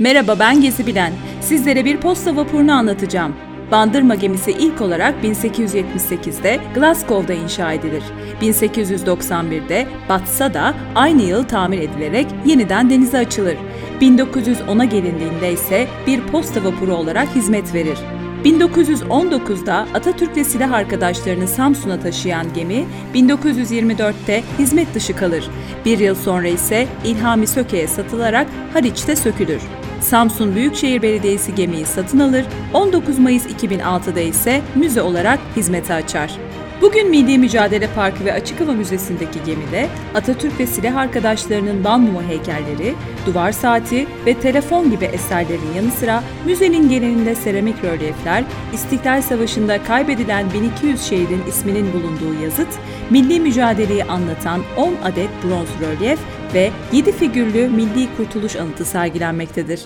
Merhaba ben Gezi Bilen. Sizlere bir posta vapurunu anlatacağım. Bandırma gemisi ilk olarak 1878'de Glasgow'da inşa edilir. 1891'de batsa da aynı yıl tamir edilerek yeniden denize açılır. 1910'a gelindiğinde ise bir posta vapuru olarak hizmet verir. 1919'da Atatürk ve silah arkadaşlarını Samsun'a taşıyan gemi 1924'te hizmet dışı kalır. Bir yıl sonra ise İlhami Söke'ye satılarak Haliç'te sökülür. Samsun Büyükşehir Belediyesi gemiyi satın alır, 19 Mayıs 2006'da ise müze olarak hizmete açar. Bugün Milli Mücadele Parkı ve Açık Hava Müzesi'ndeki gemide Atatürk ve silah arkadaşlarının banmumu heykelleri, duvar saati ve telefon gibi eserlerin yanı sıra müzenin genelinde seramik rölyefler, İstiklal Savaşı'nda kaybedilen 1200 şehidin isminin bulunduğu yazıt, milli mücadeleyi anlatan 10 adet bronz rölyef ve 7 figürlü Milli Kurtuluş Anıtı sergilenmektedir.